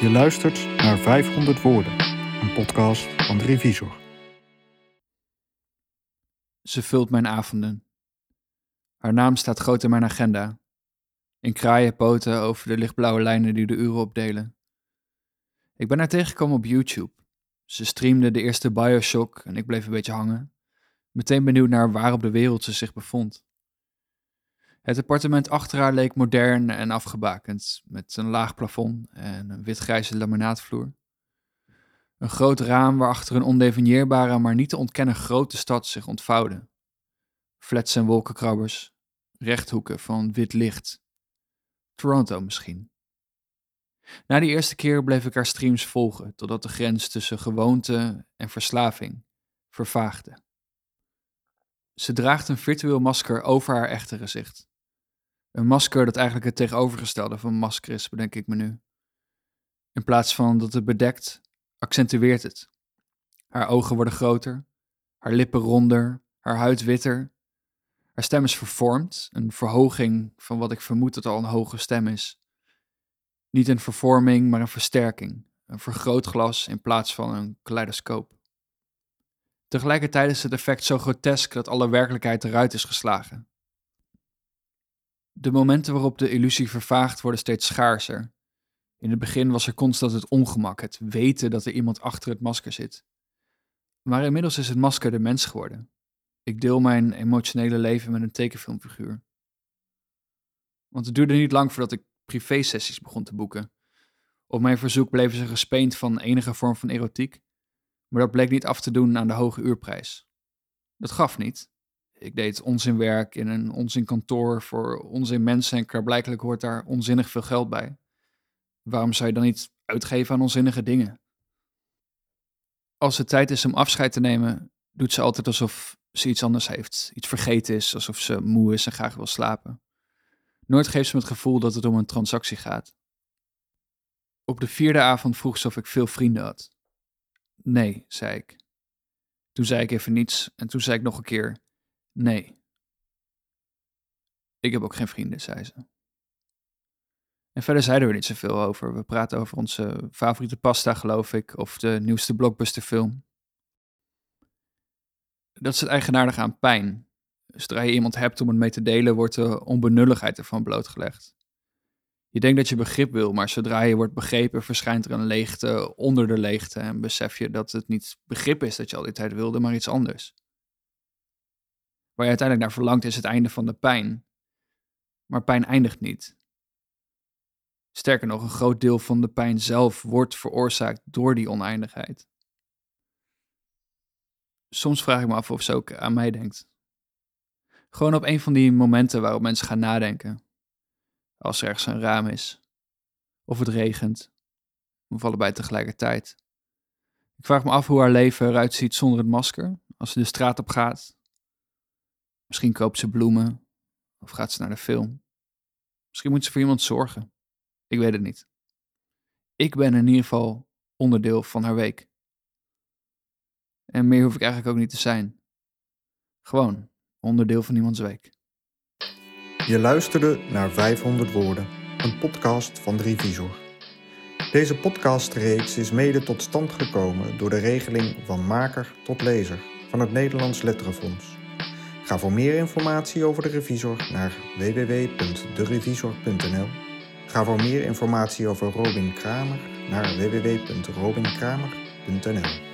Je luistert naar 500 Woorden, een podcast van de Revisor. Ze vult mijn avonden. Haar naam staat groot in mijn agenda. In kraaien poten over de lichtblauwe lijnen die de uren opdelen. Ik ben haar tegengekomen op YouTube. Ze streamde de eerste Bioshock en ik bleef een beetje hangen. Meteen benieuwd naar waar op de wereld ze zich bevond. Het appartement achter haar leek modern en afgebakend, met een laag plafond en een wit-grijze laminaatvloer. Een groot raam waarachter een ondefinieerbare, maar niet te ontkennen grote stad zich ontvouwde. Flats en wolkenkrabbers, rechthoeken van wit licht. Toronto misschien. Na die eerste keer bleef ik haar streams volgen, totdat de grens tussen gewoonte en verslaving vervaagde. Ze draagt een virtueel masker over haar echte gezicht. Een masker dat eigenlijk het tegenovergestelde van masker is, bedenk ik me nu. In plaats van dat het bedekt, accentueert het. Haar ogen worden groter, haar lippen ronder, haar huid witter. Haar stem is vervormd, een verhoging van wat ik vermoed dat al een hoge stem is. Niet een vervorming, maar een versterking, een vergrootglas in plaats van een kaleidoscoop. Tegelijkertijd is het effect zo grotesk dat alle werkelijkheid eruit is geslagen. De momenten waarop de illusie vervaagt worden steeds schaarser. In het begin was er constant het ongemak, het weten dat er iemand achter het masker zit. Maar inmiddels is het masker de mens geworden. Ik deel mijn emotionele leven met een tekenfilmfiguur. Want het duurde niet lang voordat ik privé-sessies begon te boeken. Op mijn verzoek bleven ze gespeend van enige vorm van erotiek, maar dat bleek niet af te doen aan de hoge uurprijs. Dat gaf niet. Ik deed onzinwerk in een onzinkantoor voor onzin mensen en klaarblijkelijk hoort daar onzinnig veel geld bij. Waarom zou je dan niet uitgeven aan onzinnige dingen? Als het tijd is om afscheid te nemen, doet ze altijd alsof ze iets anders heeft, iets vergeten is, alsof ze moe is en graag wil slapen. Nooit geeft ze me het gevoel dat het om een transactie gaat. Op de vierde avond vroeg ze of ik veel vrienden had. Nee, zei ik. Toen zei ik even niets en toen zei ik nog een keer: Nee. Ik heb ook geen vrienden, zei ze. En verder zeiden we niet zoveel over. We praten over onze favoriete pasta, geloof ik, of de nieuwste blockbusterfilm. Dat is het eigenaardige aan pijn. Zodra je iemand hebt om het mee te delen, wordt de onbenulligheid ervan blootgelegd. Je denkt dat je begrip wil, maar zodra je wordt begrepen, verschijnt er een leegte onder de leegte en besef je dat het niet begrip is dat je al die tijd wilde, maar iets anders. Waar je uiteindelijk naar verlangt is het einde van de pijn. Maar pijn eindigt niet. Sterker nog, een groot deel van de pijn zelf wordt veroorzaakt door die oneindigheid. Soms vraag ik me af of ze ook aan mij denkt. Gewoon op een van die momenten waarop mensen gaan nadenken. Als er ergens een raam is. Of het regent. Of allebei tegelijkertijd. Ik vraag me af hoe haar leven eruit ziet zonder het masker. Als ze de straat op gaat. Misschien koopt ze bloemen. Of gaat ze naar de film. Misschien moet ze voor iemand zorgen. Ik weet het niet. Ik ben in ieder geval onderdeel van haar week. En meer hoef ik eigenlijk ook niet te zijn. Gewoon onderdeel van iemands week. Je luisterde naar 500 Woorden, een podcast van de Revisor. Deze podcastreeks is mede tot stand gekomen door de regeling van maker tot lezer van het Nederlands Letterenfonds. Ga voor meer informatie over de Revisor naar www.derevisor.nl. Ga voor meer informatie over Robin Kramer naar www.robinkramer.nl.